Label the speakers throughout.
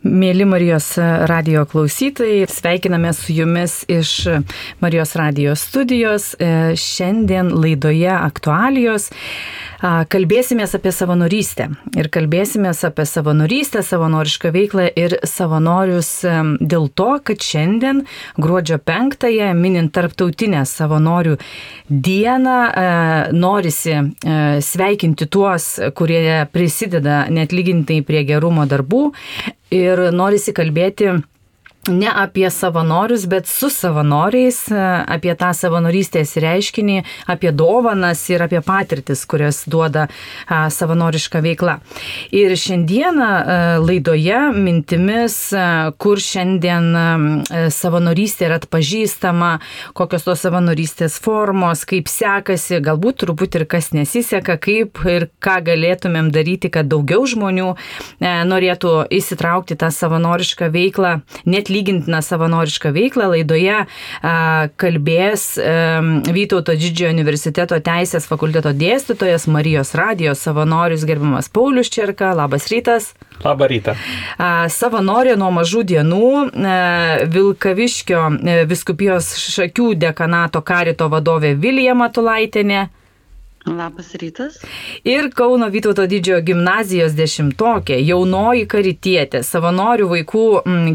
Speaker 1: Mėly Marijos radio klausytojai, sveikiname su jumis iš Marijos radio studijos. E, šiandien laidoje aktualijos kalbėsime apie savanorystę. Ir kalbėsime apie savanorystę, savanorišką veiklą ir savanorius e, dėl to, kad šiandien gruodžio 5-ąją, minint tarptautinę savanorių dieną, e, norisi sveikinti tuos, kurie prisideda net lygintai prie gerumo darbų ir norisi kalbėti ne apie savanorius, bet su savanoriais, apie tą savanorystės reiškinį, apie dovanas ir apie patirtis, kurias duoda savanoriška veikla. Ir šiandieną laidoje mintimis, kur šiandien savanorystė yra atpažįstama, kokios tos savanorystės formos, kaip sekasi, galbūt truputį ir kas nesiseka, kaip ir ką galėtumėm daryti, kad daugiau žmonių norėtų įsitraukti tą savanorišką veiklą, net lygintiną savanorišką veiklą. Laidoje kalbės Vytauto didžiojo universiteto teisės fakulteto dėstytojas Marijos radijos savanorius gerbiamas Paulius Čerka. Labas rytas.
Speaker 2: Labą rytą.
Speaker 1: Savanorė nuo mažų dienų a, Vilkaviškio a, viskupijos šakių dekanato karito vadovė Vilija Matulaitinė.
Speaker 3: Labas rytas.
Speaker 1: Ir Kauno Vytauto didžiojo gimnazijos dešimtokė, jaunoji karitietė, savanorių vaikų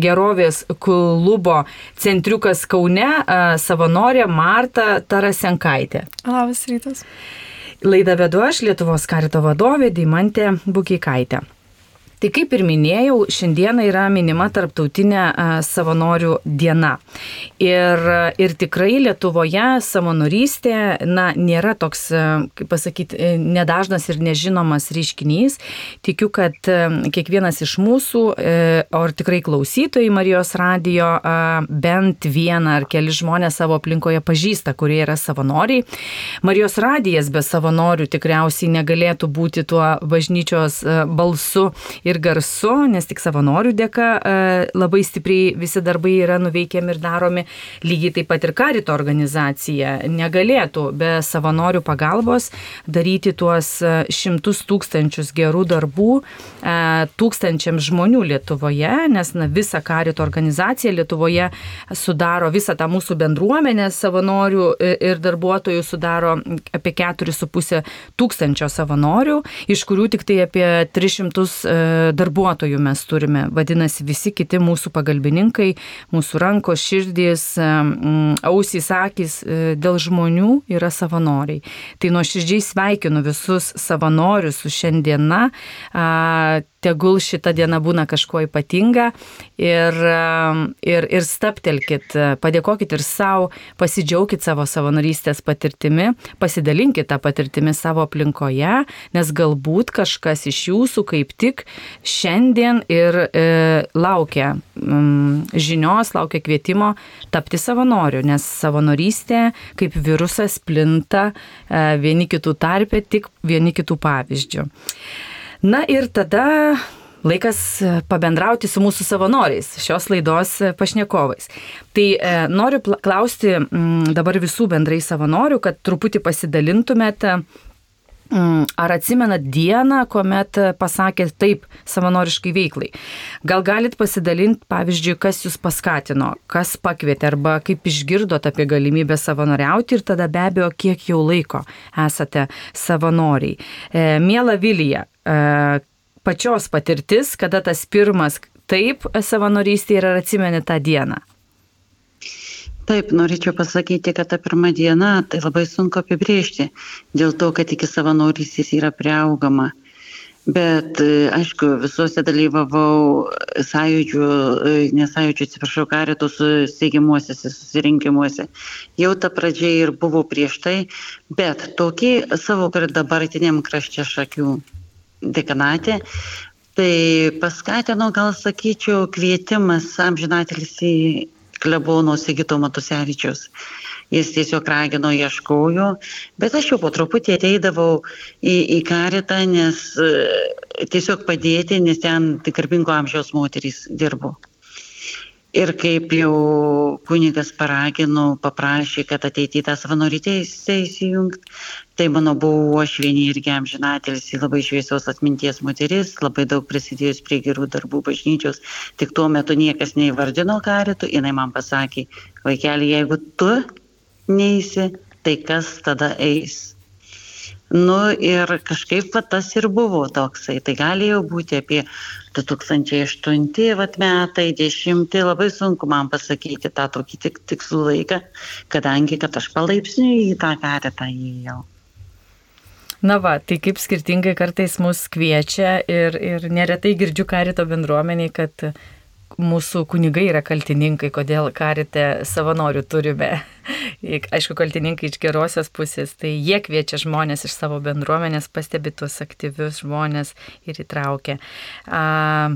Speaker 1: gerovės klubo centriukas Kaune, savanorė Marta Tarasenkaitė.
Speaker 4: Labas rytas.
Speaker 1: Laidą vedu aš, Lietuvos karito vadovė Dimantė Bukikaitė. Tai kaip ir minėjau, šiandieną yra minima tarptautinė savanorių diena. Ir, ir tikrai Lietuvoje savanorystė na, nėra toks, kaip pasakyti, e, nedažnas ir nežinomas reiškinys. Tikiu, kad kiekvienas iš mūsų, e, o ir tikrai klausytojai Marijos radijo, bent vieną ar keli žmonės savo aplinkoje pažįsta, kurie yra savanoriai. Marijos radijas be savanorių tikriausiai negalėtų būti tuo bažnyčios balsu ir garsu, nes tik savanorių dėka e, labai stipriai visi darbai yra nuveikiami ir daromi. Lygiai taip pat ir karito organizacija negalėtų be savanorių pagalbos daryti tuos e, šimtus tūkstančius gerų darbų e, tūkstančiams žmonių Lietuvoje, nes na, visa karito organizacija Lietuvoje sudaro visą tą mūsų bendruomenę savanorių ir darbuotojų sudaro apie 4,5 tūkstančio savanorių, iš kurių tik tai apie 300 darbuotojų mes turime. Vadinasi, visi kiti mūsų pagalbininkai, mūsų rankos, širdys, ausys, akis e, dėl žmonių yra savanoriai. Tai nuoširdžiai sveikinu visus savanorius su šiandiena tegul šita diena būna kažkuo ypatinga ir, ir, ir staptelkit, padėkokit ir savo, pasidžiaukit savo savanorystės patirtimi, pasidalinkit tą patirtimį savo aplinkoje, nes galbūt kažkas iš jūsų kaip tik šiandien ir e, laukia mm, žinios, laukia kvietimo tapti savanoriu, nes savanorystė kaip virusas plinta e, vieni kitų tarpe tik vieni kitų pavyzdžių. Na ir tada laikas pabendrauti su mūsų savanoriais, šios laidos pašnekovais. Tai e, noriu klausti m, dabar visų bendrai savanorių, kad truputį pasidalintumėte. Mm, ar atsimenat dieną, kuomet pasakėt taip savanoriškai veiklai? Gal galit pasidalinti, pavyzdžiui, kas jūs paskatino, kas pakvietė arba kaip išgirdot apie galimybę savanoriauti ir tada be abejo, kiek jau laiko esate savanoriai. E, Mėla Vilija, E, pačios patirtis, kada tas pirmas taip savanorystė ir ar atsimeni tą dieną?
Speaker 3: Taip, norėčiau pasakyti, kad ta pirma diena tai labai sunku apibriežti, dėl to, kad iki savanorystės yra prieaugama. Bet, e, aišku, visuose dalyvavau sąjūdžių, e, nesąjūdžių, atsiprašau, karito steigimuosiuose susirinkimuose. Jau ta pradžia ir buvo prieš tai, bet tokį savo dabartiniam krašte šakių dekanate. Tai paskatino, gal sakyčiau, kvietimas amžinatelis į klebono Sigito Matusevičius. Jis tiesiog ragino, ieškojo, bet aš jau po truputį ateidavau į, į karitą, nes e, tiesiog padėti, nes ten tik garbingo amžiaus moterys dirbo. Ir kaip jau kunigas paragino, paprašė, kad ateityje tą savanorytę įsijungti, Tai mano buvo uošvienė irgi amžinatelis, labai šviesios atminties moteris, labai daug prisidėjus prie gerų darbų bažnyčios. Tik tuo metu niekas neįvardino karitų, jinai man pasakė, vaikeli, jeigu tu neįsi, tai kas tada eis? Nu ir kažkaip va, tas ir buvo toksai. Tai galėjo būti apie 2008 vat, metai, 10, labai sunku man pasakyti tą tokį tik, tikslų laiką, kadangi kad aš palaipsniui į tą karetą įėjau.
Speaker 1: Na va, tai kaip skirtingai kartais mus kviečia ir, ir neretai girdžiu karito bendruomeniai, kad mūsų kunigai yra kaltininkai, kodėl karite savanorių turime. Aišku, kaltininkai iš gerosios pusės, tai jie kviečia žmonės iš savo bendruomenės, pastebi tuos aktyvius žmonės ir įtraukia. A,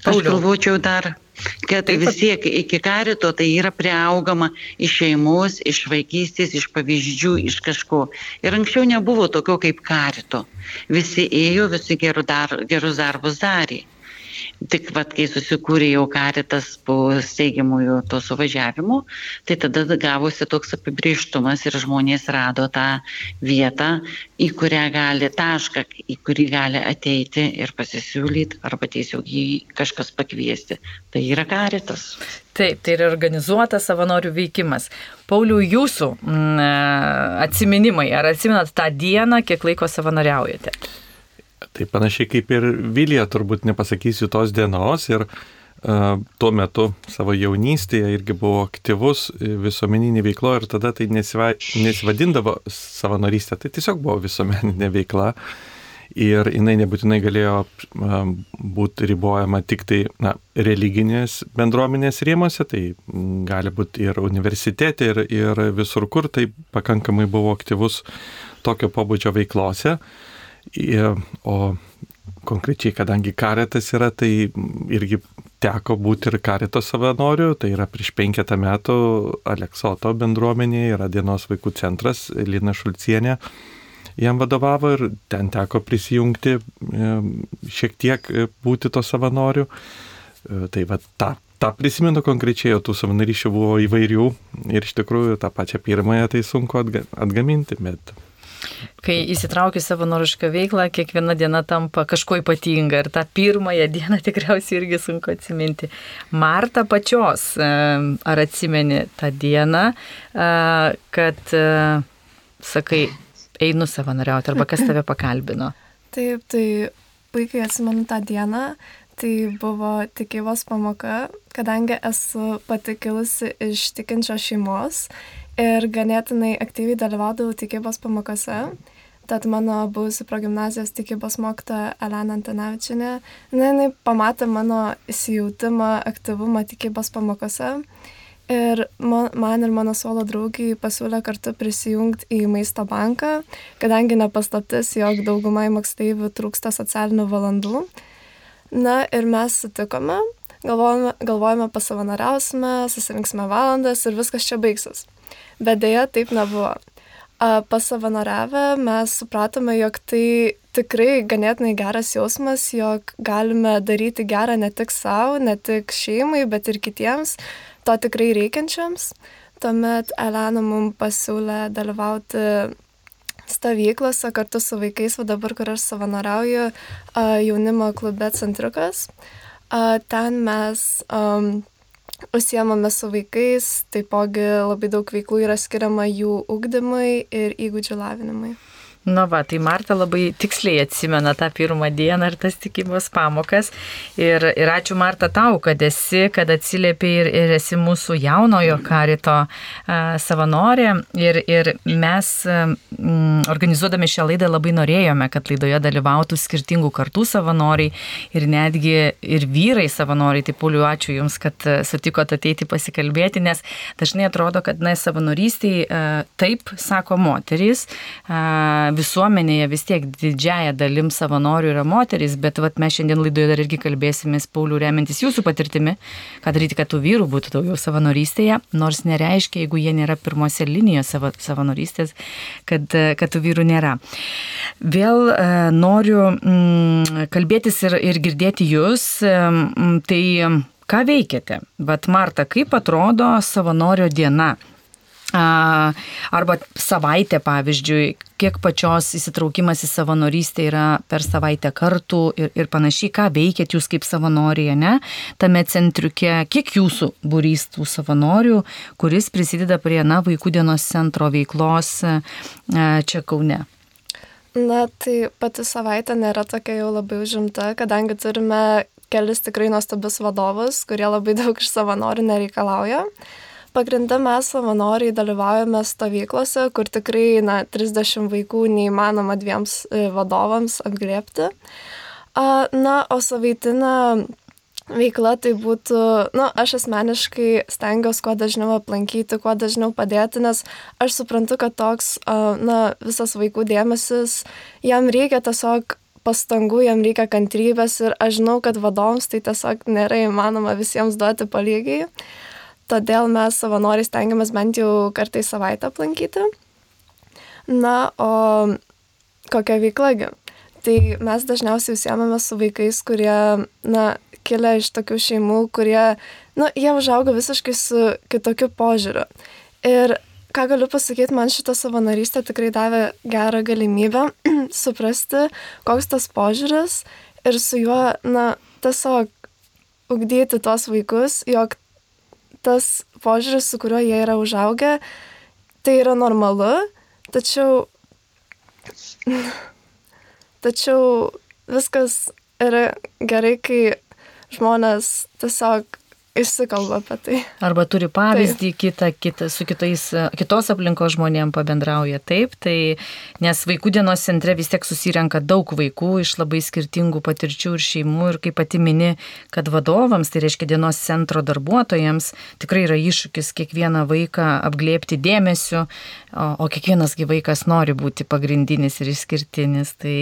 Speaker 3: Aš galvočiau dar, kad Taip, vis tiek iki karito tai yra priaugama iš šeimos, iš vaikystės, iš pavyzdžių, iš kažko. Ir anksčiau nebuvo tokio kaip karito. Visi ėjo, visi gerus dar, darbus darė. Tik vat, kai susikūrė jau karitas po steigiamųjų to suvažiavimų, tai tada gavosi toks apibrieštumas ir žmonės rado tą vietą, į kurią gali, tašką, į kurį gali ateiti ir pasisiūlyti arba tiesiog jį kažkas pakviesti. Tai yra karitas.
Speaker 1: Taip, tai yra organizuotas savanorių veikimas. Paulių, jūsų mm, atsiminimai, ar atsiminat tą dieną, kiek laiko savanoriaujate?
Speaker 2: Tai panašiai kaip ir Vilija, turbūt nepasakysiu tos dienos ir uh, tuo metu savo jaunystėje irgi buvo aktyvus visuomeninė veikla ir tada tai nesiva, nesivadindavo savanorystė, tai tiesiog buvo visuomeninė veikla. Ir jinai nebūtinai galėjo būti ribojama tik tai na, religinės bendruomenės rėmose, tai gali būti ir universitete, ir, ir visur kur, tai pakankamai buvo aktyvus tokio pobūdžio veiklose. Uh, O konkrečiai, kadangi karetas yra, tai irgi teko būti ir kareto savanoriu, tai yra prieš penketą metų Aleksoto bendruomenėje yra dienos vaikų centras, Lina Šulcienė jam vadovavo ir ten teko prisijungti šiek tiek būti to savanoriu. E, tai va tą, tą prisimenu konkrečiai, o tų savanorysčių buvo įvairių ir iš tikrųjų tą pačią pirmąją tai sunku atgaminti, bet
Speaker 1: Kai įsitraukiu savanorišką veiklą, kiekviena diena tampa kažkuo ypatinga ir tą pirmąją dieną tikriausiai irgi sunku atsiminti. Marta pačios, ar atsimeni tą dieną, kad, sakai, einu savanoriauti arba kas tave pakalbino?
Speaker 4: Taip, tai puikiai atsimenu tą dieną. Tai buvo tikybos pamoka, kadangi esu patikilusi iš tikinčios šeimos ir ganėtinai aktyviai dalyvaudavau tikybos pamokose. Tad mano buvusi progymnazijos tikybos mokytoja Elena Antanavičinė, na, jinai pamatė mano įsijautimą, aktyvumą tikybos pamokose. Ir man ir mano suolo draugiai pasiūlė kartu prisijungti į maisto banką, kadangi nepaslaptis, jog daugumai moksleivių trūksta socialinių valandų. Na ir mes sutikome, galvojame, galvojame pasavanoriausime, susirinksime valandas ir viskas čia baigsis bet dėja taip nebuvo. Pasavanoriavę mes supratome, jog tai tikrai ganėtinai geras jausmas, jog galime daryti gerą ne tik savo, ne tik šeimai, bet ir kitiems, to tikrai reikiančiams. Tuomet Elena mums pasiūlė dalyvauti stovyklose kartu su vaikais, o dabar, kur aš savanoriauju, jaunimo klube Centriukas. Ten mes um, Užsiemame su vaikais, taipogi labai daug veiklų yra skiriama jų ugdymui ir įgūdžių lavinimui.
Speaker 1: Na va, tai Marta labai tiksliai atsimena tą pirmą dieną ir tas tikybos pamokas. Ir, ir ačiū Marta tau, kad esi, kad atsiliepi ir, ir esi mūsų jaunojo karito a, savanorė. Ir, ir mes m, organizuodami šią laidą labai norėjome, kad laidoje dalyvautų skirtingų kartų savanoriai ir netgi ir vyrai savanoriai. Tai Pauliu, ačiū Jums, kad sutikote ateiti pasikalbėti, nes dažnai atrodo, kad na, savanorystiai taip sako moterys. A, visuomenėje vis tiek didžiaja dalim savanorių yra moteris, bet vat, mes šiandien laidoje dar irgi kalbėsimės, Paulių, remintis jūsų patirtimi, ką daryti, kad tų vyrų būtų daugiau savanorystėje, nors nereiškia, jeigu jie nėra pirmose linijose savo, savanorystės, kad, kad tų vyrų nėra. Vėl e, noriu mm, kalbėtis ir, ir girdėti jūs, e, tai ką veikiate? Vat Marta, kaip atrodo savanorio diena? Arba savaitę, pavyzdžiui, kiek pačios įsitraukimas į savanorystę yra per savaitę kartų ir, ir panašiai, ką veikėt jūs kaip savanorija, ne, tame centriuke, kiek jūsų būrys tų savanorių, kuris prisideda prie, na, vaikų dienos centro veiklos čia Kaune.
Speaker 4: Na, tai pati savaitė nėra tokia jau labai užimta, kadangi turime kelis tikrai nuostabius vadovus, kurie labai daug iš savanorių nereikalauja. Pagrinde mes savanoriai dalyvaujame stovyklose, kur tikrai na, 30 vaikų neįmanoma dviems e, vadovams apgrėpti. Na, o savaitinė veikla tai būtų, na, nu, aš asmeniškai stengiuosi kuo dažniau aplankyti, kuo dažniau padėti, nes aš suprantu, kad toks, na, visas vaikų dėmesis, jam reikia tiesiog pastangų, jam reikia kantrybės ir aš žinau, kad vadovams tai tiesiog nėra įmanoma visiems duoti palygiai. Todėl mes savanoriai stengiamės bent jau kartą į savaitę aplankyti. Na, o kokia veiklagi? Tai mes dažniausiai užsiemame su vaikais, kurie, na, kilia iš tokių šeimų, kurie, na, jie užauga visiškai su kitokiu požiūriu. Ir ką galiu pasakyti, man šitą savanorystę tikrai davė gerą galimybę suprasti, koks tas požiūris ir su juo, na, tiesiog ugdyti tos vaikus, jog tas požiūris, su kuriuo jie yra užaugę, tai yra normalu, tačiau, tačiau viskas yra gerai, kai žmonės tiesiog išsikalba apie tai.
Speaker 1: Arba turi pavyzdį taip. kitą, kitą, su kitais, kitos aplinkos žmonėm pabendrauja. Taip, tai nes vaikų dienos centre vis tiek susirenka daug vaikų iš labai skirtingų patirčių ir šeimų ir kaip pati mini, kad vadovams, tai reiškia dienos centro darbuotojams, tikrai yra iššūkis kiekvieną vaiką apglėpti dėmesiu, o, o kiekvienasgi vaikas nori būti pagrindinis ir išskirtinis. Tai,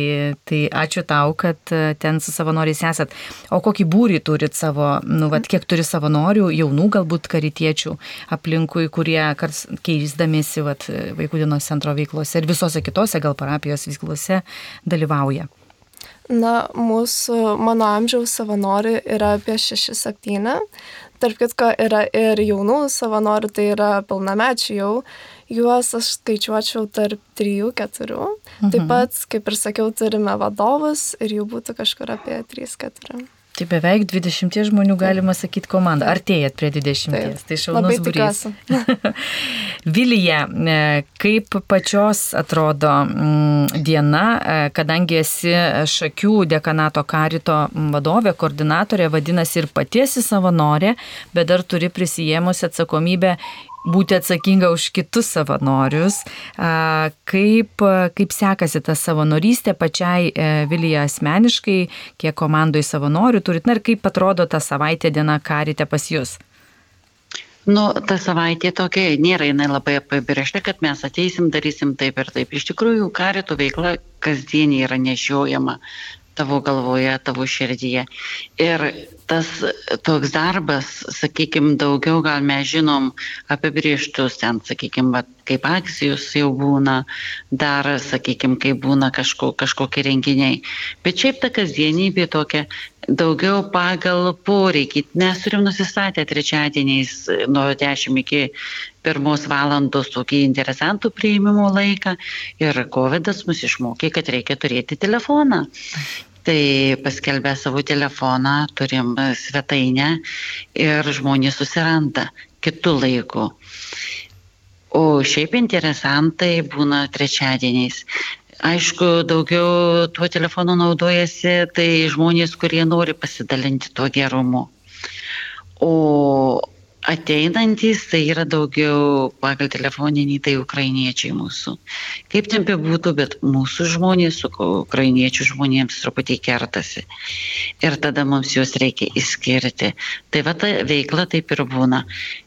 Speaker 1: tai ačiū tau, kad ten su savanoriais esat. O kokį būrį turit savo, nu, vad, kiek turi savo savanorių, jaunų galbūt karitiečių aplinkui, kurie kars keisdamėsi vat, vaikų dienos centro veiklose ir visose kitose gal parapijos veiklose dalyvauja.
Speaker 4: Na, mūsų, mano amžiaus savanorių yra apie 6-7. Tarp kitko yra ir jaunų savanorių, tai yra pilnamečių jau. Juos aš skaičiuočiau tarp 3-4. Mhm. Taip pat, kaip ir sakiau, turime vadovus ir jų būtų kažkur apie 3-4.
Speaker 1: Tai beveik 20 žmonių galima sakyti komanda. Artėjat prie 20. Taip. Tai šaunus būrys. Vilija, e, kaip pačios atrodo mm, diena, e, kadangi esi šakių dekanato karito vadovė, koordinatorė, vadinasi ir patiesi savanorė, bet dar turi prisijėmusi atsakomybę būti atsakinga už kitus savanorius. Kaip, kaip sekasi ta savanorystė pačiai e, Vilija asmeniškai, kiek komandai savanorių turit, na ir kaip atrodo ta savaitė diena karite pas jūs?
Speaker 3: Nu, ta savaitė tokia nėra jinai labai apibriešta, kad mes ateisim, darysim taip ir taip. Iš tikrųjų, karito veikla kasdienį yra nešiojama tavo galvoje, tavo širdyje. Ir tas toks darbas, sakykime, daugiau gal mes žinom apibrieštus ten, sakykime, kaip akcijos jau būna, dar, sakykime, kaip būna kažko, kažkokie renginiai. Bet šiaip ta kasdienybė tokia daugiau pagal poreikį. Mes turim nusistatę trečiadieniais nuo 10 iki pirmos valandos tokį interesantų prieimimo laiką ir COVID mus išmokė, kad reikia turėti telefoną tai paskelbę savo telefoną turim svetainę ir žmonės susiranda kitų laikų. O šiaip interesantai būna trečiadieniais. Aišku, daugiau tuo telefonu naudojasi tai žmonės, kurie nori pasidalinti tuo gerumu. O ateinantys tai yra daugiau pagal telefoninį, tai ukrainiečiai mūsų. Kaip ten bebūtų, bet mūsų žmonės su ukrainiečių žmonėms truputį kertasi. Ir tada mums juos reikia įskirti. Tai va ta veikla taip ir būna.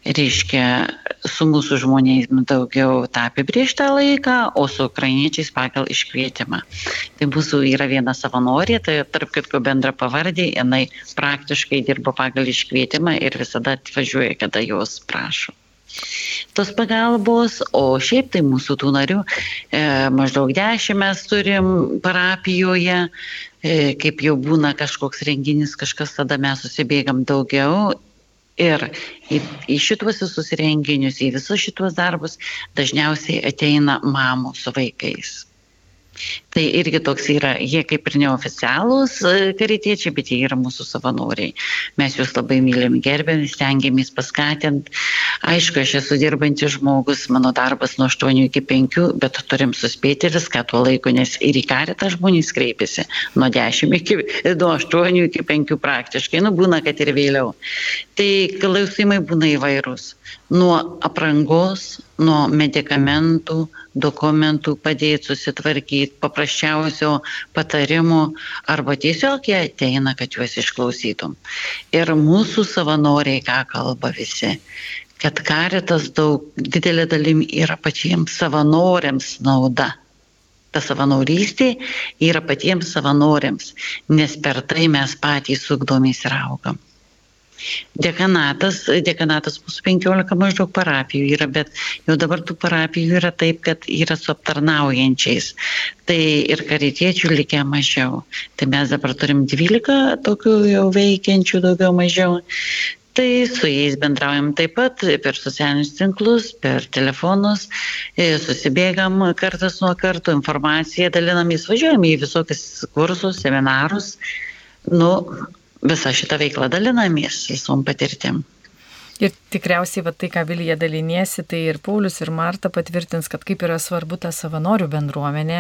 Speaker 3: Reiškia, su mūsų žmonėmis daugiau tą apibriežtą laiką, o su ukrainiečiais pagal iškvietimą. Tai mūsų yra viena savanorė, tai tarp kitko bendra pavardė, jinai praktiškai dirba pagal iškvietimą ir visada atvažiuoja, kada jos prašo. Tos pagalbos, o šiaip tai mūsų tų narių e, maždaug dešimt mes turim parapijoje, e, kaip jau būna kažkoks renginys, kažkas tada mes susibėgam daugiau. Ir į, į šituos visus renginius, į visus šituos darbus dažniausiai ateina mamų su vaikais. Tai irgi toks yra, jie kaip ir neoficialūs e, karitiečiai, bet jie yra mūsų savanoriai. Mes juos labai mylim, gerbėm, stengiamės paskatinti. Aišku, aš esu dirbantis žmogus, mano darbas nuo 8 iki 5, bet turim suspėti viską tuo laiku, nes ir į karitą žmonės kreipiasi nuo 10 iki, nuo 8 iki 5 praktiškai, nu būna, kad ir vėliau. Tai klausimai būna įvairūs nuo aprangos, nuo medikamentų, dokumentų padėti susitvarkyti, paprasčiausio patarimo arba tiesiog jie ateina, kad juos išklausytum. Ir mūsų savanoriai, ką kalba visi, kad karitas daug didelė dalim yra patiems savanoriams nauda. Ta savanorystė yra patiems savanoriams, nes per tai mes patys sukdomės ir augam. Dekanatas, dekanatas mūsų 15 maždaug parapijų yra, bet jau dabar tų parapijų yra taip, kad yra su aptarnaujančiais. Tai ir karitiečių likę mažiau. Tai mes dabar turim 12 tokių jau veikiančių daugiau mažiau. Tai su jais bendraujam taip pat per socialinius tinklus, per telefonus, e, susibėgam kartas nuo karto, informaciją dalinamės, važiuojam į visokius kursus, seminarus. Nu, visą šitą veiklą dalinamės visom patirtim.
Speaker 1: Ir tikriausiai, va, tai, ką Vilija daliniesi, tai ir Paulius, ir Marta patvirtins, kad kaip yra svarbu ta savanorių bendruomenė,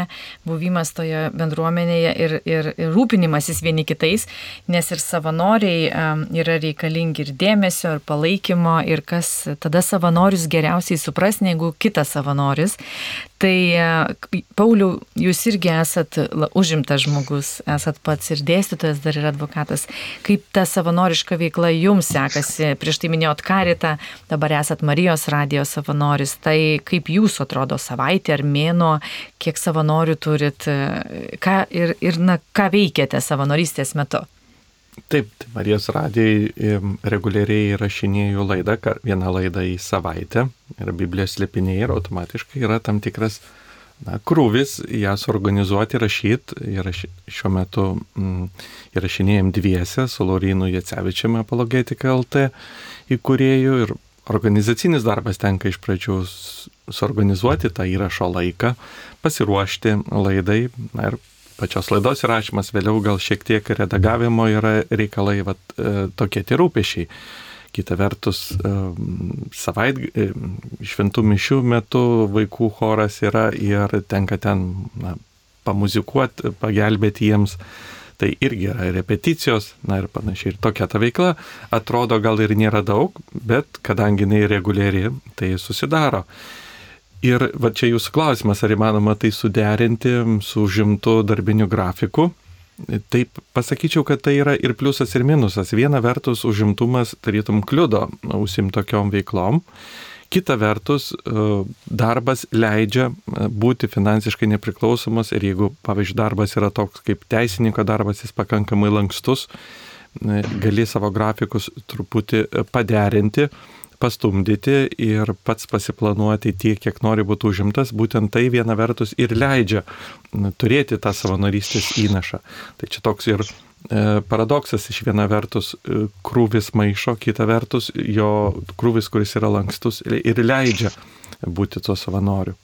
Speaker 1: buvimas toje bendruomenėje ir, ir, ir rūpinimasis vieni kitais, nes ir savanoriai um, yra reikalingi ir dėmesio, ir palaikymo, ir kas tada savanorius geriausiai supras negu kitas savanoris. Tai Pauliu, jūs irgi esat užimtas žmogus, esat pats ir dėstytojas, dar ir advokatas. Kaip ta savanoriška veikla jums sekasi? Prieš tai minėjot karitą, dabar esat Marijos radijos savanoris. Tai kaip jūsų atrodo savaitė ar mėno, kiek savanorių turit ką, ir, ir na, ką veikiate savanorystės metu?
Speaker 2: Taip, tai Marijos radijai reguliariai rašinėjau laidą, vieną laidą į savaitę ir Biblijos slėpiniai ir automatiškai yra tam tikras na, krūvis jas organizuoti, rašyti. Ir šiuo metu mm, įrašinėjom dviese su Laurinu Jacevičiame apologetika LT įkūrėjų ir organizacinis darbas tenka iš pradžių suorganizuoti tą įrašo laiką, pasiruošti laidai na, ir pačios laidos įrašymas, vėliau gal šiek tiek redagavimo yra reikalai, vat, e, tokie tie rūpešiai. Kita vertus, savait, šventų mišių metu vaikų choras yra ir tenka ten na, pamuzikuoti, pagelbėti jiems. Tai irgi yra repeticijos, na ir panašiai. Ir tokia ta veikla atrodo gal ir nėra daug, bet kadangi jinai reguliari, tai susidaro. Ir va čia jūsų klausimas, ar įmanoma tai suderinti su žimtu darbiniu grafiku. Taip pasakyčiau, kad tai yra ir pliusas, ir minusas. Viena vertus užimtumas tarytum kliudo užsim tokiom veiklom. Kita vertus, e, darbas leidžia e, būti finansiškai nepriklausomas ir jeigu, pavyzdžiui, darbas yra toks kaip teisininko darbas, jis pakankamai lankstus, e, gali savo grafikus truputį paderinti pastumdyti ir pats pasiplanuoti tiek, kiek nori būti užimtas, būtent tai viena vertus ir leidžia turėti tą savanorystės įnašą. Tai čia toks ir e, paradoksas iš viena vertus e, krūvis maišo, kita vertus jo krūvis, kuris yra lankstus ir leidžia būti tuo savanoriu.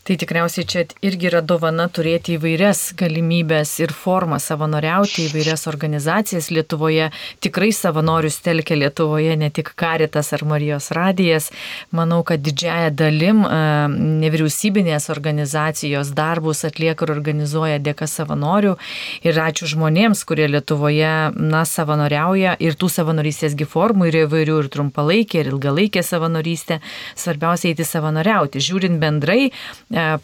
Speaker 1: Tai tikriausiai čia irgi yra dovana turėti įvairias galimybės ir formą savanoriauti, įvairias organizacijas Lietuvoje. Tikrai savanorius telkia Lietuvoje ne tik Karitas ar Marijos radijas. Manau, kad didžiaja dalim e, nevyriausybinės organizacijos darbus atlieka ir organizuoja dėka savanorių. Ir ačiū žmonėms, kurie Lietuvoje na, savanoriauja ir tų savanorystėsgi formų yra įvairių ir trumpalaikė, ir ilgalaikė savanorystė. Svarbiausia eiti savanoriauti. Žiūrint bendrai,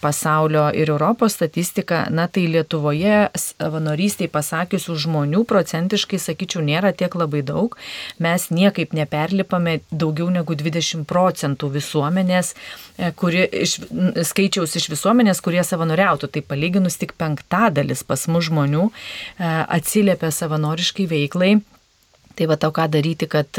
Speaker 1: pasaulio ir Europos statistika, na tai Lietuvoje savanorystiai pasakiusių žmonių procentiškai, sakyčiau, nėra tiek labai daug. Mes niekaip neperlipame daugiau negu 20 procentų visuomenės, e, kuri, iš, skaičiaus iš visuomenės, kurie savanoriautų. Tai palyginus tik penktadalis pas mus žmonių e, atsiliepia savanoriškai veiklai Tai va tau ką daryti, kad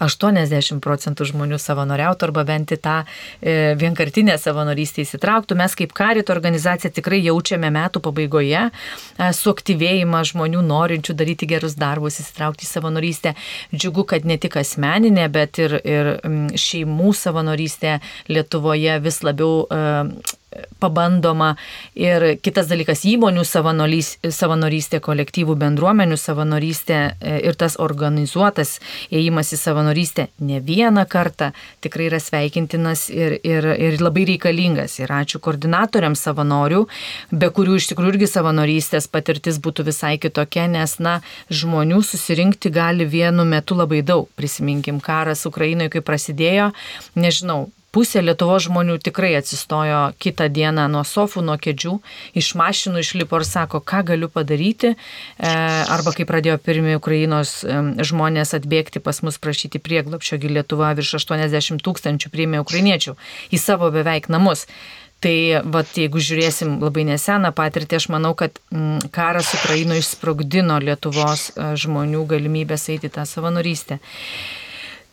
Speaker 1: 80 e, procentų žmonių savanoriautų arba bent į tą e, vienkartinę savanorystę įsitrauktų. Mes kaip karito organizacija tikrai jaučiame metų pabaigoje e, suaktyvėjimą žmonių norinčių daryti gerus darbus, įsitraukti į savanorystę. Džiugu, kad ne tik asmeninė, bet ir, ir šeimų savanorystė Lietuvoje vis labiau pabandoma. Ir kitas dalykas - įmonių savanorystė, kolektyvų bendruomenių savanorystė e, ir tas organizuotas įėjimas į savanorystę ne vieną kartą tikrai yra sveikintinas ir, ir, ir labai reikalingas. Ir ačiū koordinatoriams savanorių, be kurių iš tikrųjų irgi savanorystės patirtis būtų visai kitokia, nes, na, žmonių susirinkti gali vienu metu labai daug. Prisiminkim, karas Ukrainoje, kai prasidėjo, nežinau, pusė Lietuvos žmonių tikrai atsistojo kitą dieną nuo sofų, nuo kėdžių, iš mašinų išlipo ir sako, ką galiu padaryti. E, arba kai pradėjo pirmie Ukrainos žmonės atbėgti pas mus prašyti prieglapščiogi Lietuva virš 80 tūkstančių priėmė ukrainiečių į savo beveik namus. Tai vat, jeigu žiūrėsim labai neseną patirtį, aš manau, kad m, karas Ukrainoje išsprogdino Lietuvos e, žmonių galimybės eiti tą savanorystę.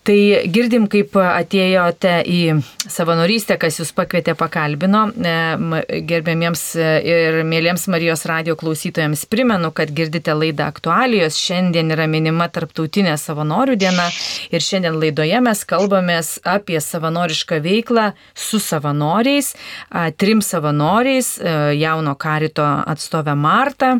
Speaker 1: Tai girdim, kaip atėjote į savanorystę, kas jūs pakvietė, pakalbino. E, gerbėmiems ir mėlyms Marijos radio klausytojams primenu, kad girdite laidą aktualijos. Šiandien yra minima tarptautinė savanorių diena ir šiandien laidoje mes kalbamės apie savanorišką veiklą su savanoriais, trim savanoriais, e, jauno karito atstovę Martą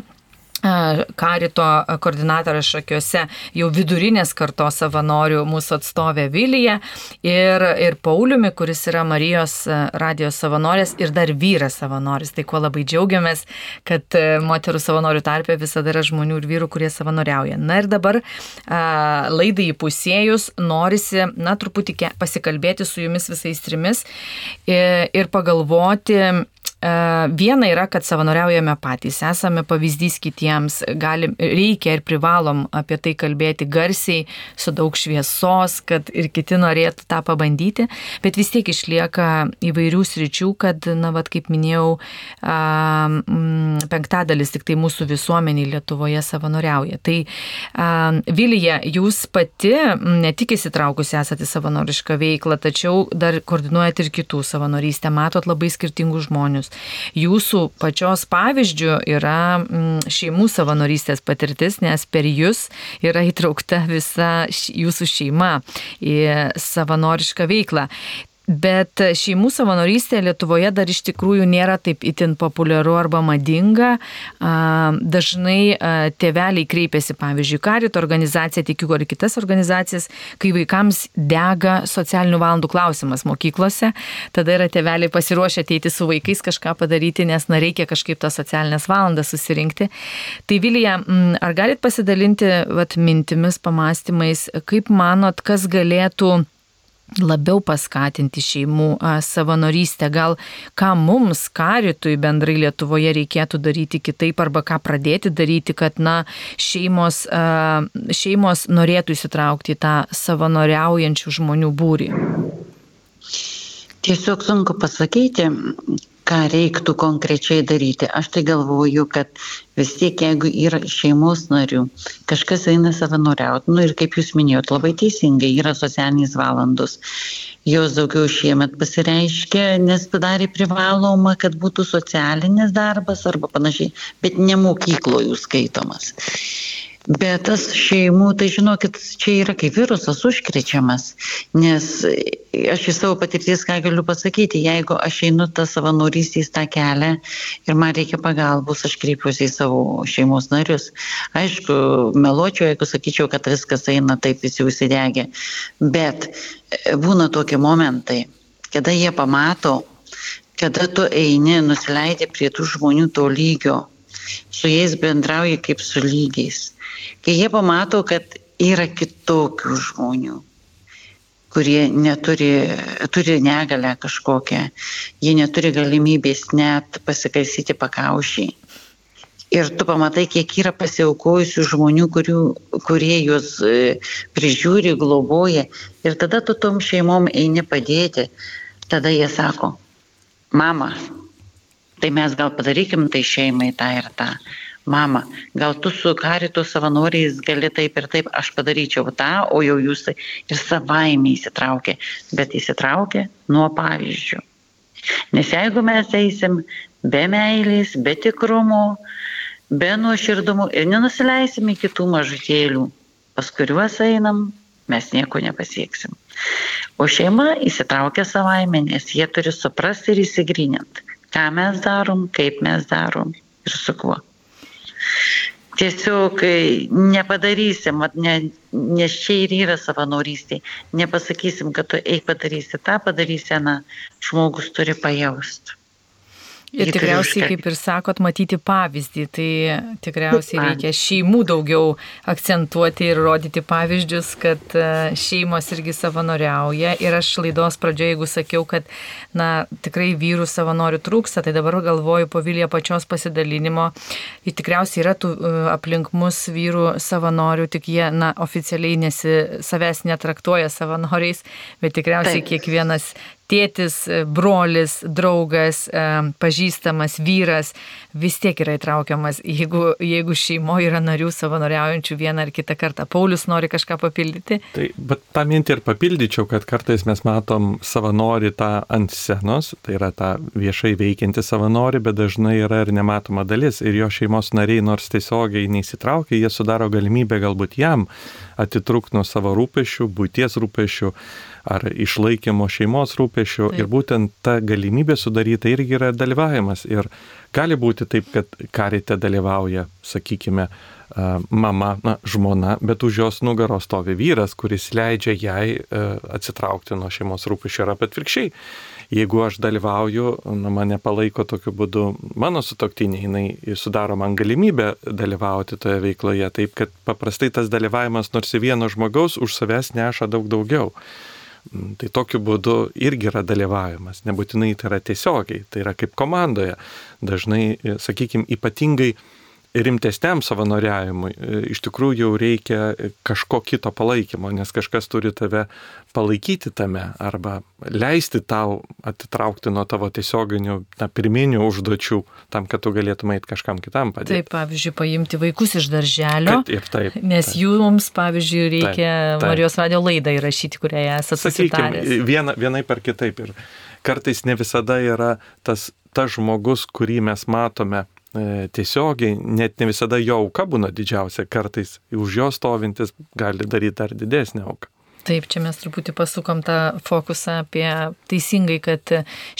Speaker 1: Karito koordinatorė šakiuose jau vidurinės kartos savanorių mūsų atstovė Vilija ir, ir Pauliumi, kuris yra Marijos radijos savanorės ir dar vyras savanoris. Tai kuo labai džiaugiamės, kad moterų savanorių tarpė visada yra žmonių ir vyrų, kurie savanoriauja. Na ir dabar laidai įpusėjus norisi, na, truputį pasikalbėti su jumis visais trimis ir, ir pagalvoti, E, viena yra, kad savanoriaujame patys, esame pavyzdys kitiems, galim, reikia ir privalom apie tai kalbėti garsiai, su daug šviesos, kad ir kiti norėtų tą pabandyti, bet vis tiek išlieka įvairių sričių, kad, na, vad, kaip minėjau, penktadalis tik tai mūsų visuomeniai Lietuvoje savanoriauja. Tai Vilija, jūs pati ne tik įsitraukusi esate savanorišką veiklą, tačiau dar koordinuojate ir kitų savanorystę, matot labai skirtingus žmonės pavyzdžius. Jūsų pačios pavyzdžių yra mm, šeimų savanorystės patirtis, nes per jūs yra įtraukta visa jūsų šeima į savanorišką veiklą. Bet šeimų savanorystė Lietuvoje dar iš tikrųjų nėra taip itin populiaru arba madinga. Dažnai tėveliai kreipiasi, pavyzdžiui, karito organizacija, tikiu, ar kitas organizacijas, kai vaikams dega socialinių valandų klausimas mokyklose, tada yra tėveliai pasiruošę ateiti su vaikais kažką padaryti, nes na, reikia kažkaip tas socialinės valandas susirinkti. Tai Vilija, ar galit pasidalinti vat, mintimis, pamastymais, kaip manot, kas galėtų labiau paskatinti šeimų savanorystę, gal ką mums, karitui bendrai Lietuvoje reikėtų daryti kitaip arba ką pradėti daryti, kad na, šeimos, šeimos norėtų įsitraukti į tą savanoriaujančių žmonių būrį.
Speaker 3: Tiesiog sunku pasakyti, ką reiktų konkrečiai daryti. Aš tai galvoju, kad vis tiek, jeigu yra šeimos narių, kažkas eina savanoriauti, nu ir kaip jūs minėjot, labai teisingai yra socialinės valandos. Jos daugiau šiemet pasireiškia, nes padarė privaloma, kad būtų socialinis darbas arba panašiai, bet ne mokykloje skaitomas. Bet tas šeimų, tai žinokit, čia yra kaip virusas užkrečiamas, nes aš iš savo patirties ką galiu pasakyti, jeigu aš einu tą savanorystės tą kelią ir man reikia pagalbos, aš kreipiuosi į savo šeimos narius. Aišku, meluočiau, jeigu sakyčiau, kad viskas eina taip visi užsidegę, bet e, būna tokie momentai, kada jie pamato, kada tu eini, nusileidži prie tų žmonių to lygio, su jais bendrauji kaip su lygiais Kai jie pamato, kad yra kitokių žmonių, kurie neturi, turi negalę kažkokią, jie neturi galimybės net pasikaisyti pakaušį. Ir tu pamatai, kiek yra pasiaukojusių žmonių, kurių, kurie juos e, prižiūri, globoja. Ir tada tu tom šeimom eini padėti. Tada jie sako, mama, tai mes gal padarykim tai šeimai tą ir tą mama, gal tu su karito savanoriais gali taip ir taip, aš padaryčiau tą, o jau jūs ir savaime įsitraukė, bet įsitraukė nuo pavyzdžių. Nes jeigu mes eisim be meilės, be tikrumo, be nuoširdumo ir nenusileisim į kitų mažutėlių, pas kuriuos einam, mes nieko nepasieksim. O šeima įsitraukia savaime, nes jie turi suprasti ir įsigrinint, ką mes darom, kaip mes darom ir su kuo. Tiesiog nepadarysim, ne, nes čia ir yra savanorystė, nepasakysim, kad tu eik padarysi tą, padarysi, na, žmogus turi pajausti.
Speaker 1: Ir tikriausiai, kaip ir sakot, matyti pavyzdį. Tai tikriausiai reikia šeimų daugiau akcentuoti ir rodyti pavyzdžius, kad e, šeimos irgi savanoriauja. Ir aš laidos pradžioje, jeigu sakiau, kad na, tikrai vyrų savanorių trūksta, tai dabar galvoju po Vilija pačios pasidalinimo. Ir tikriausiai yra tų e, aplink mus vyrų savanorių, tik jie na, oficialiai nesi, savęs netraktuoja savanoriais, bet tikriausiai Taip. kiekvienas tėtis, brolis, draugas, e, pažįstamas vyras vis tiek yra įtraukiamas, jeigu, jeigu šeimoje yra narių savanoriaujančių vieną ar kitą kartą. Paulius nori kažką papildyti?
Speaker 2: Tai, bet tą mintį ir papildyčiau, kad kartais mes matom savanori tą ant scenos, tai yra tą viešai veikianti savanori, bet dažnai yra ir nematoma dalis. Ir jo šeimos nariai, nors tiesiogiai neįsitraukia, jie sudaro galimybę galbūt jam atitrūkti nuo savo rūpešių, būties rūpešių ar išlaikymo šeimos rūpešių. Taip. Ir būtent ta galimybė sudaryta irgi yra dalyvavimas. Ir gali būti taip, kad karite dalyvauja, sakykime, mama, na, žmona, bet už jos nugaros stovi vyras, kuris leidžia jai atsitraukti nuo šeimos rūpešių ir apie atvirkščiai. Jeigu aš dalyvauju, nu, mane palaiko tokiu būdu mano sutoktiniai, jinai sudaro man galimybę dalyvauti toje veikloje, taip kad paprastai tas dalyvavimas nors vieno žmogaus už savęs neša daug daugiau. Mm, tai tokiu būdu irgi yra dalyvavimas. Nebūtinai tai yra tiesiogiai, tai yra kaip komandoje. Dažnai, sakykime, ypatingai rimtesniam savanoriavimui e, iš tikrųjų jau reikia kažko kito palaikymo, nes kažkas turi tave palaikyti tame arba leisti tau atitraukti nuo tavo tiesioginių, na, pirminių užduočių, tam, kad tu galėtum eiti kažkam kitam padėti.
Speaker 1: Taip, pavyzdžiui, paimti vaikus iš darželio.
Speaker 2: Kad, ir taip.
Speaker 1: Nes
Speaker 2: taip.
Speaker 1: jums, pavyzdžiui, reikia taip, taip. Marijos radio laidą įrašyti, kurioje esate susitaręs.
Speaker 2: Viena, vienai per kitaip. Ir kartais ne visada yra tas, tas žmogus, kurį mes matome tiesiogiai, net ne visada jo auka būna didžiausia, kartais už jo stovintis gali daryti dar didesnę auką.
Speaker 1: Taip, čia mes truputį pasukom tą fokusą apie teisingai, kad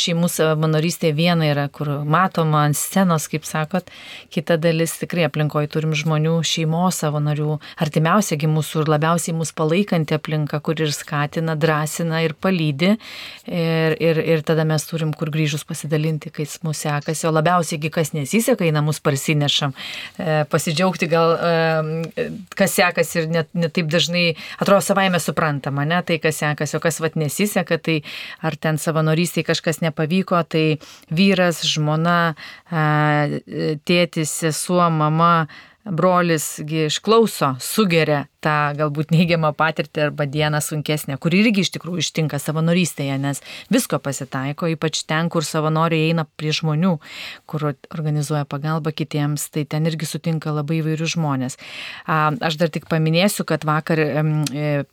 Speaker 1: šeimų savanorystė viena yra, kur matoma ant scenos, kaip sakot, kita dalis tikrai aplinkoje turim žmonių, šeimos savanorių, artimiausiagi mūsų ir labiausiai mūsų palaikanti aplinka, kur ir skatina, drąsina ir palydi. Ir, ir, ir tada mes turim kur grįžus pasidalinti, kai mūsų sekasi, o labiausiai, kas nesiseka, į namus parsinešam. E, pasidžiaugti gal, e, kas sekasi ir net, net taip dažnai atrodo savaime supranta suprantama, ne, tai kas sekasi, o kas vat nesiseka, tai ar ten savanorystiai kažkas nepavyko, tai vyras, žmona, tėtis, sesuo, mama, brolisgi išklauso, sugeria tą galbūt neigiamą patirtį arba dieną sunkesnę, kur irgi iš tikrųjų ištinka savanorystėje, nes visko pasitaiko, ypač ten, kur savanoriai eina prie žmonių, kur organizuoja pagalbą kitiems, tai ten irgi sutinka labai įvairių žmonės. Aš dar tik paminėsiu, kad vakar e,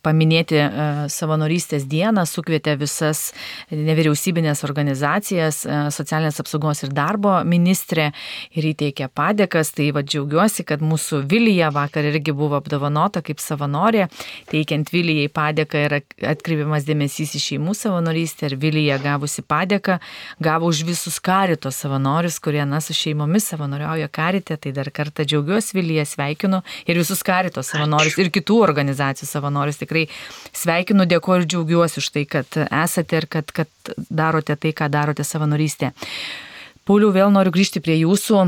Speaker 1: paminėti e, savanorystės dieną sukvietė visas nevyriausybinės organizacijas, e, socialinės apsaugos ir darbo ministrė ir įteikė padėkas, tai va džiaugiuosi, kad mūsų Vilija vakar irgi buvo apdovanota kaip savanorė, teikiant Vilijai padėką ir atkreipiamas dėmesys į šeimų savanorystę ir Vilija gavusi padėką, gavo už visus karito savanorius, kurie, na, su šeimomis savanoriauja karite, tai dar kartą džiaugiuosi Vilija, sveikinu ir visus karito savanorius ir kitų organizacijų savanorius. Tikrai sveikinu, dėkoju ir džiaugiuosi už tai, kad esate ir kad, kad darote tai, ką darote savanorystė. Pauliau, vėl noriu grįžti prie jūsų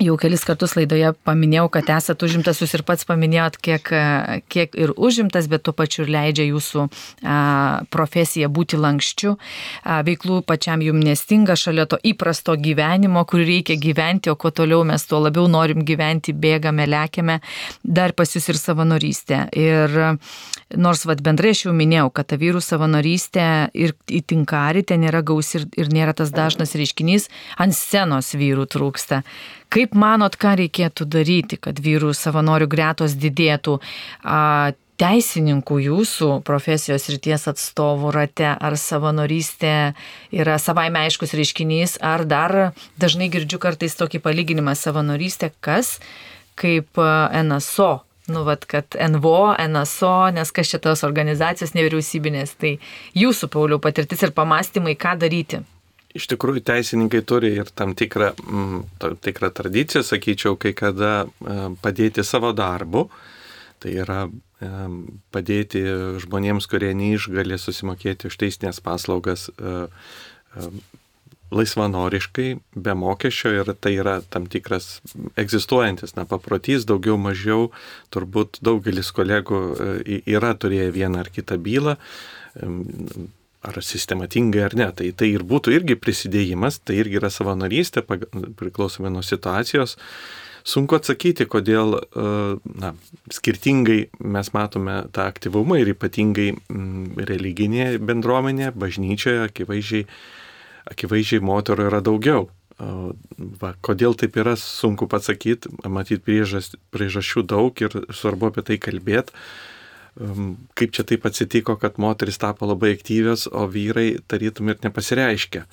Speaker 1: Jau kelis kartus laidoje paminėjau, kad esate užimtas, jūs ir pats paminėjot, kiek, kiek ir užimtas, bet tuo pačiu ir leidžia jūsų a, profesija būti lankščiu. A, veiklų pačiam jums nestinga šalia to įprasto gyvenimo, kur reikia gyventi, o kuo toliau mes tuo labiau norim gyventi, bėgame, lekiame, dar pas jūs ir savanorystė. Ir nors vad bendrai aš jau minėjau, kad ta vyrų savanorystė ir įtinkari ten nėra gausi ir, ir nėra tas dažnas reiškinys, ant scenos vyrų trūksta Kaip manot, ką reikėtų daryti, kad vyrų savanorių gretos didėtų? A, teisininkų jūsų profesijos ryties atstovų rate, ar savanorystė yra savaime aiškus reiškinys, ar dar dažnai girdžiu kartais tokį palyginimą savanorystė, kas kaip NSO. Nu, vat, kad NVO, NSO, nes kas šitos organizacijos nevyriausybinės, tai jūsų, Pauliau, patirtis ir pamastymai, ką daryti.
Speaker 2: Iš tikrųjų, teisininkai turi ir tam tikrą, m, tam tikrą tradiciją, sakyčiau, kai kada padėti savo darbu. Tai yra padėti žmonėms, kurie neišgali susimokėti už teisinės paslaugas e, e, laisvanoriškai, be mokesčio ir tai yra tam tikras egzistuojantis, na, paprotys, daugiau mažiau, turbūt daugelis kolegų e, yra turėję vieną ar kitą bylą, ar sistematingai ar ne, tai tai ir būtų irgi prisidėjimas, tai irgi yra savanorystė, priklausomai nuo situacijos. Sunku atsakyti, kodėl e, na, skirtingai mes matome tą aktyvumą ir ypatingai mm, religinėje bendruomenėje, bažnyčioje akivaizdžiai, akivaizdžiai moterų yra daugiau. Va, kodėl taip yra, sunku pasakyti, priežas, priežasčių daug ir svarbu apie tai kalbėti. Kaip čia taip atsitiko, kad moteris tapo labai aktyvios, o vyrai tarytum ir nepasireiškia.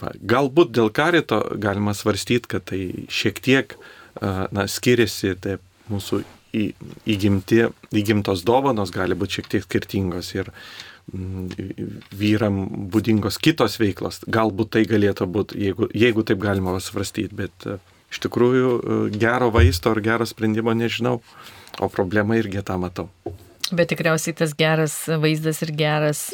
Speaker 2: Va, galbūt dėl karito galima svarstyti, kad tai šiek tiek uh, na, skiriasi, tai mūsų įgimti, įgimtos dovanos gali būti šiek tiek skirtingos ir vyram būdingos kitos veiklos. Galbūt tai galėtų būti, jeigu, jeigu taip galima svarstyti, bet iš tikrųjų gero vaisto ar gero sprendimo nežinau, o problemą irgi tą matau.
Speaker 1: Bet tikriausiai tas geras vaizdas ir geras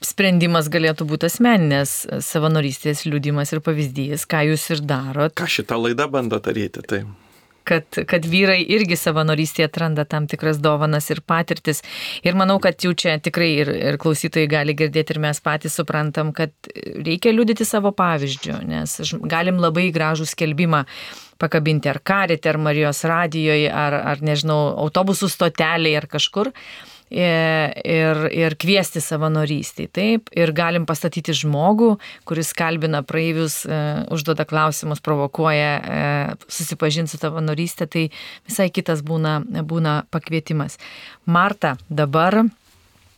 Speaker 1: sprendimas galėtų būti asmeninės savanorystės liūdimas ir pavyzdys, ką jūs ir darot.
Speaker 2: Ką šitą laidą bando daryti, tai.
Speaker 1: Kad, kad vyrai irgi savanorystėje atranda tam tikras dovanas ir patirtis. Ir manau, kad jau čia tikrai ir, ir klausytojai gali girdėti ir mes patys suprantam, kad reikia liūdėti savo pavyzdžių, nes galim labai gražų skelbimą pakabinti ar karite, ar Marijos radijoje, ar, ar nežinau, autobusų stoteliai, ar kažkur ir, ir kviesti savanorystį. Taip, ir galim pastatyti žmogų, kuris kalbina praeivius, e, užduoda klausimus, provokuoja, e, susipažinti su savanorystė, tai visai kitas būna, būna pakvietimas. Marta, dabar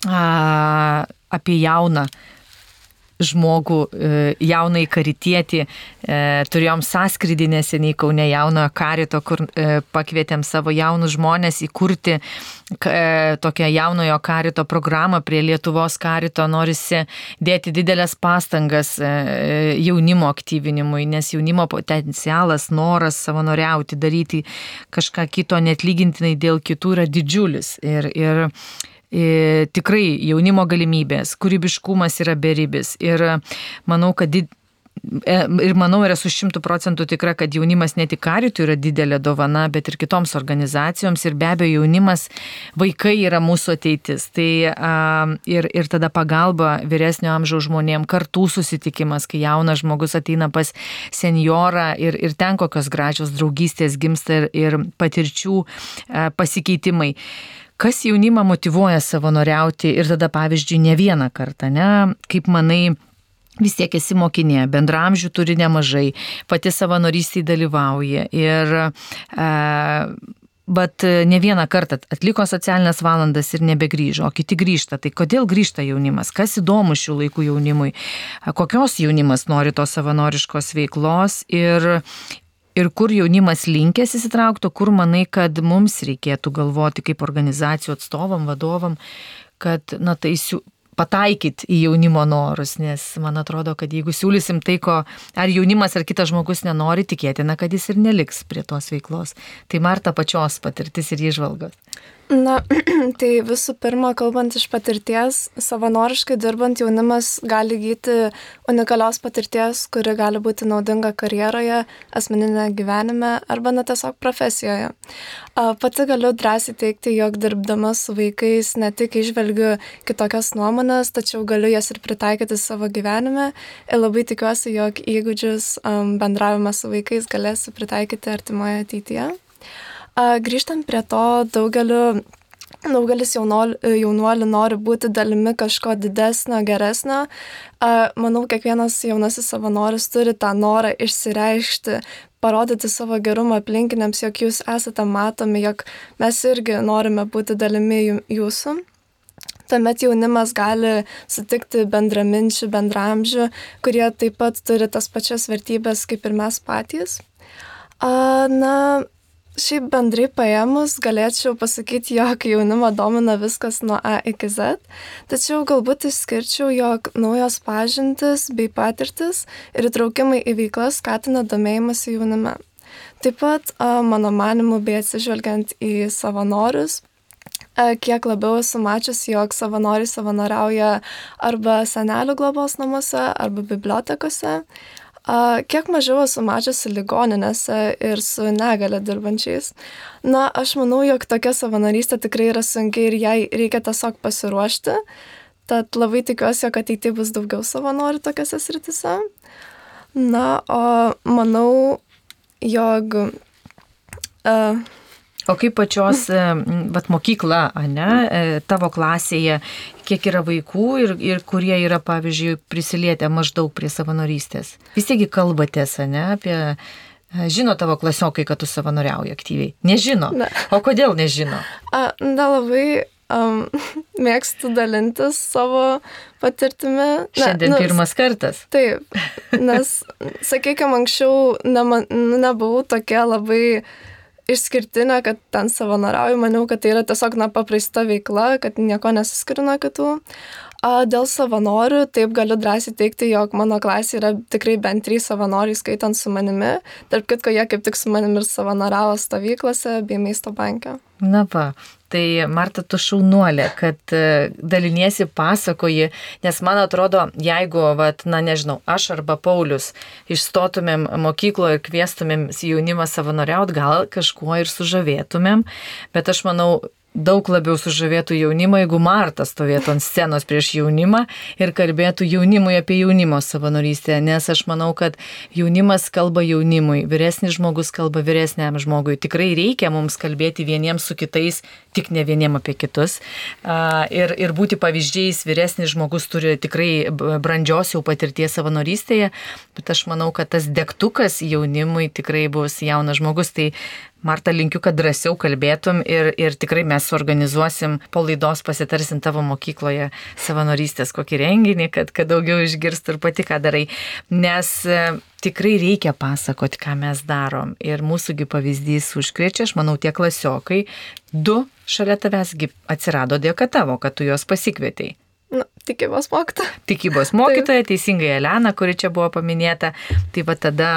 Speaker 1: a, apie jauną žmogų, e, jaunai karitietį. E, turėjom sąskrydį neseniai Kaune jaunojo karito, kur e, pakvietėm savo jaunus žmonės įkurti tokią jaunojo karito programą prie Lietuvos karito. Norisi dėti didelės pastangas jaunimo aktyvinimui, nes jaunimo potencialas, noras savanoriauti, daryti kažką kito net lygintinai dėl kitų yra didžiulis. Ir, ir tikrai jaunimo galimybės, kūrybiškumas yra beribis. Ir manau, kad did, e, Ir manau, ir esu šimtų procentų tikra, kad jaunimas ne tik karitų yra didelė dovana, bet ir kitoms organizacijoms. Ir be abejo, jaunimas, vaikai yra mūsų ateitis. Tai ir, ir tada pagalba vyresnio amžiaus žmonėm, kartų susitikimas, kai jaunas žmogus ateina pas senjorą ir, ir ten kokios gražios draugystės gimsta ir, ir patirčių pasikeitimai kas jaunimą motivuoja savanoriauti ir tada, pavyzdžiui, ne vieną kartą, ne? Kaip manai, vis tiek esi mokinė, bendramžių turi nemažai, pati savanorystėje dalyvauja ir e, Bet ne vieną kartą atliko socialinės valandas ir nebegrįžo, o kiti grįžta. Tai kodėl grįžta jaunimas? Kas įdomu šių laikų jaunimui? Kokios jaunimas nori tos savanoriškos veiklos ir, ir kur jaunimas linkęs įsitraukti, kur manai, kad mums reikėtų galvoti kaip organizacijų atstovam, vadovam, kad, na, tai pataikyti į jaunimo norus, nes man atrodo, kad jeigu siūlysim tai, ko ar jaunimas ar kitas žmogus nenori, tikėtina, kad jis ir neliks prie tos veiklos. Tai Marta pačios patirtis ir išvalgos.
Speaker 4: Na, tai visų pirma, kalbant iš patirties, savanoriškai dirbant jaunimas gali gyti unikalios patirties, kuri gali būti naudinga karjeroje, asmeninėje gyvenime arba net tiesiog profesijoje. Pati galiu drąsiai teikti, jog dirbdama su vaikais ne tik išvelgiu kitokias nuomonės, tačiau galiu jas ir pritaikyti savo gyvenime ir labai tikiuosi, jog įgūdžius bendravimą su vaikais galėsiu pritaikyti artimoje ateityje. Grįžtant prie to, daugeliu daugelis jaunuolių, nori būti dalimi kažko didesnio, geresnio. Manau, kiekvienas jaunasis savanoris turi tą norą išsireikšti, parodyti savo gerumą aplinkiniams, jog jūs esate matomi, jog mes irgi norime būti dalimi jūsų. Tuomet jaunimas gali sutikti bendraminčių, bendramžių, kurie taip pat turi tas pačias vertybės kaip ir mes patys. Na, Šiaip bendrai paėmus galėčiau pasakyti, jog jaunimą domina viskas nuo A iki Z, tačiau galbūt išskirčiau, jog naujos pažintis bei patirtis ir įtraukimai į veiklas skatina domėjimąsi jaunime. Taip pat, mano manimu, bei atsižvelgiant į savanorius, kiek labiau esu mačiusi, jog savanoriai savanoriauja arba senelių globos namuose, arba bibliotekose, Kiek mažiau esu mačiusi ligoninėse ir su negale dirbančiais. Na, aš manau, jog tokia savanorystė tikrai yra sunkiai ir jai reikia tiesiog pasiruošti. Tad labai tikiuosi, jog ateityje bus daugiau savanorių tokiuose sritise. Na, o manau, jog uh,
Speaker 1: O kaip pačios vat, mokykla, ne, e, tavo klasėje, kiek yra vaikų ir, ir kurie yra, pavyzdžiui, prisilietę maždaug prie savanorystės? Vis tiekgi kalbatės, ne, apie... E, žino tavo klasiokai, kad tu savanoriauji aktyviai? Nežino. Ne. O kodėl nežino?
Speaker 4: A, na labai um, mėgstu dalintis savo patirtimi.
Speaker 1: Na, Šiandien nu, pirmas kartas.
Speaker 4: Taip, nes, sakykime, anksčiau nema, nebuvau tokia labai uh, išskirtinė, kad ten savanoriauju, maniau, kad tai yra tiesiog na, paprasta veikla, kad nieko nesiskiria nuo kitų. Dėl savanorių, taip galiu drąsiai teikti, jog mano klasė yra tikrai bent trys savanoriai, skaitant su manimi. Tarp kitko, jie kaip tik su manimi ir savanoriavo stovyklose bei maisto banke.
Speaker 1: Na va, Tai Marta, tu šaunuolė, kad e, daliniesi pasakoji, nes man atrodo, jeigu, vat, na nežinau, aš arba Paulius išstotumėm mokykloje ir kvieštumėm jaunimą savanoriaut, gal kažkuo ir sužavėtumėm, bet aš manau, daug labiau sužavėtų jaunimą, jeigu Marta stovėtų ant scenos prieš jaunimą ir kalbėtų jaunimui apie jaunimo savanorystę, nes aš manau, kad jaunimas kalba jaunimui, vyresnis žmogus kalba vyresniam žmogui. Tikrai reikia mums kalbėti vieniems su kitais, tik ne vieniem apie kitus. Ir, ir būti pavyzdžiais, vyresnis žmogus turi tikrai brandžios jau patirties savanorystėje, bet aš manau, kad tas degtukas jaunimui tikrai bus jaunas žmogus. Tai Marta, linkiu, kad drąsiau kalbėtum ir, ir tikrai mes suorganizuosim po laidos, pasitarsim tavo mokykloje savanorystės kokį renginį, kad, kad daugiau išgirstų ir pati, ką darai. Nes e, tikrai reikia pasakoti, ką mes darom. Ir mūsųgi pavyzdys užkrečia, aš manau, tie klasiokai, du šalia tavęsgi atsirado dėka tavo, kad tu juos pasikvietei.
Speaker 4: Na, tikybos mokytoja.
Speaker 1: Tikybos mokytoja, teisingai Elena, kuri čia buvo paminėta. Tai va tada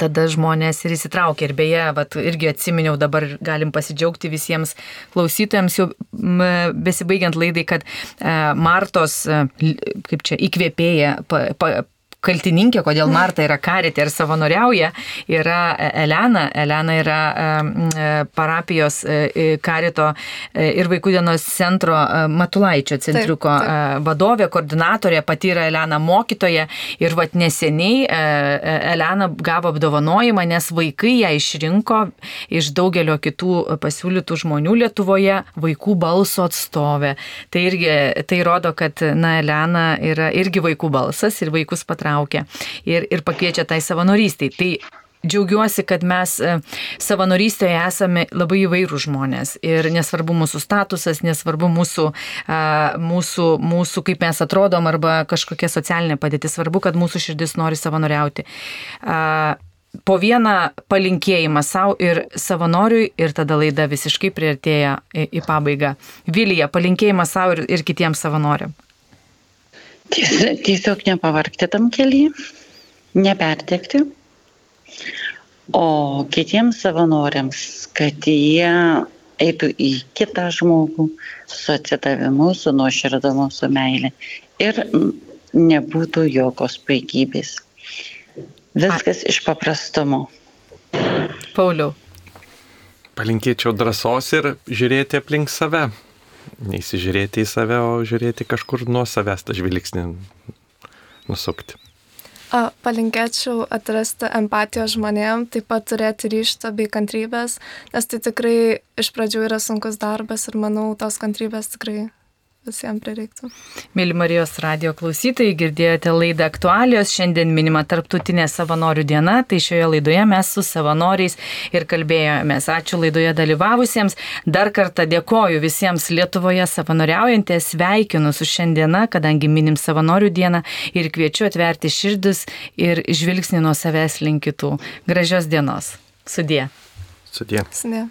Speaker 1: tada žmonės ir įsitraukia. Ir beje, vat, irgi atsiminiau, dabar galim pasidžiaugti visiems klausytojams, jau besibaigiant laidai, kad e, Martos, e, kaip čia, įkvėpėja, pa, pa, kaltininkė, kodėl Marta yra karitė ir savanoriauja, yra Elena. Elena yra e, parapijos e, karito e, ir vaikų dienos centro Matulaičio centriuko taip, taip. vadovė, koordinatorė, pati yra Elena mokytoja ir vat neseniai Elena gavo apdovanojimą, nes vaikai ją išrinko iš daugelio kitų pasiūlytų žmonių Lietuvoje vaikų balso atstovė. Tai irgi tai rodo, kad na, Elena yra irgi vaikų balsas ir vaikus patraukia įtraukia ir, ir pakviečia tai savanorystiai. Tai Džiaugiuosi, kad mes e, savanorystėje esame labai įvairių žmonės ir nesvarbu mūsų statusas, nesvarbu mūsų, mūsų, mūsų kaip mes atrodom arba kažkokia socialinė padėtis, svarbu, kad mūsų širdis nori savanoriauti. Po vieną palinkėjimą savo ir savanoriui ir tada laida visiškai prieartėja į, į pabaigą. Vilija, palinkėjimą savo ir, ir kitiems savanoriam.
Speaker 3: Tiesiog nepavarkti tam keliui, nepertekti. O kitiems savanoriams, kad jie eitų į kitą žmogų su atsidavimu, su nuoširdumu, su meilė. Ir nebūtų jokios paigybės. Viskas iš paprastumo.
Speaker 1: Pauliau.
Speaker 2: Palinkėčiau drąsos ir žiūrėti aplink save neįsižiūrėti į save, o žiūrėti kažkur nuo savęs tą žvilgsnį nusukti.
Speaker 4: A, palinkėčiau atrasti empatiją žmonėm, taip pat turėti ryštą bei kantrybės, nes tai tikrai iš pradžių yra sunkus darbas ir manau, tos kantrybės tikrai visiems prireiktų.
Speaker 1: Mėly Marijos radio klausytojai, girdėjote laidą aktualijos. Šiandien minima Tarptautinė savanorių diena, tai šioje laidoje mes su savanoriais ir kalbėjomės. Ačiū laidoje dalyvavusiems. Dar kartą dėkoju visiems Lietuvoje savanoriaujantiems, sveikinu su šiandiena, kadangi minim savanorių dieną ir kviečiu atverti širdis ir žvilgsnį nuo savęs link kitų. Gražios dienos. Sudie.
Speaker 2: Sudie.
Speaker 4: Sudie.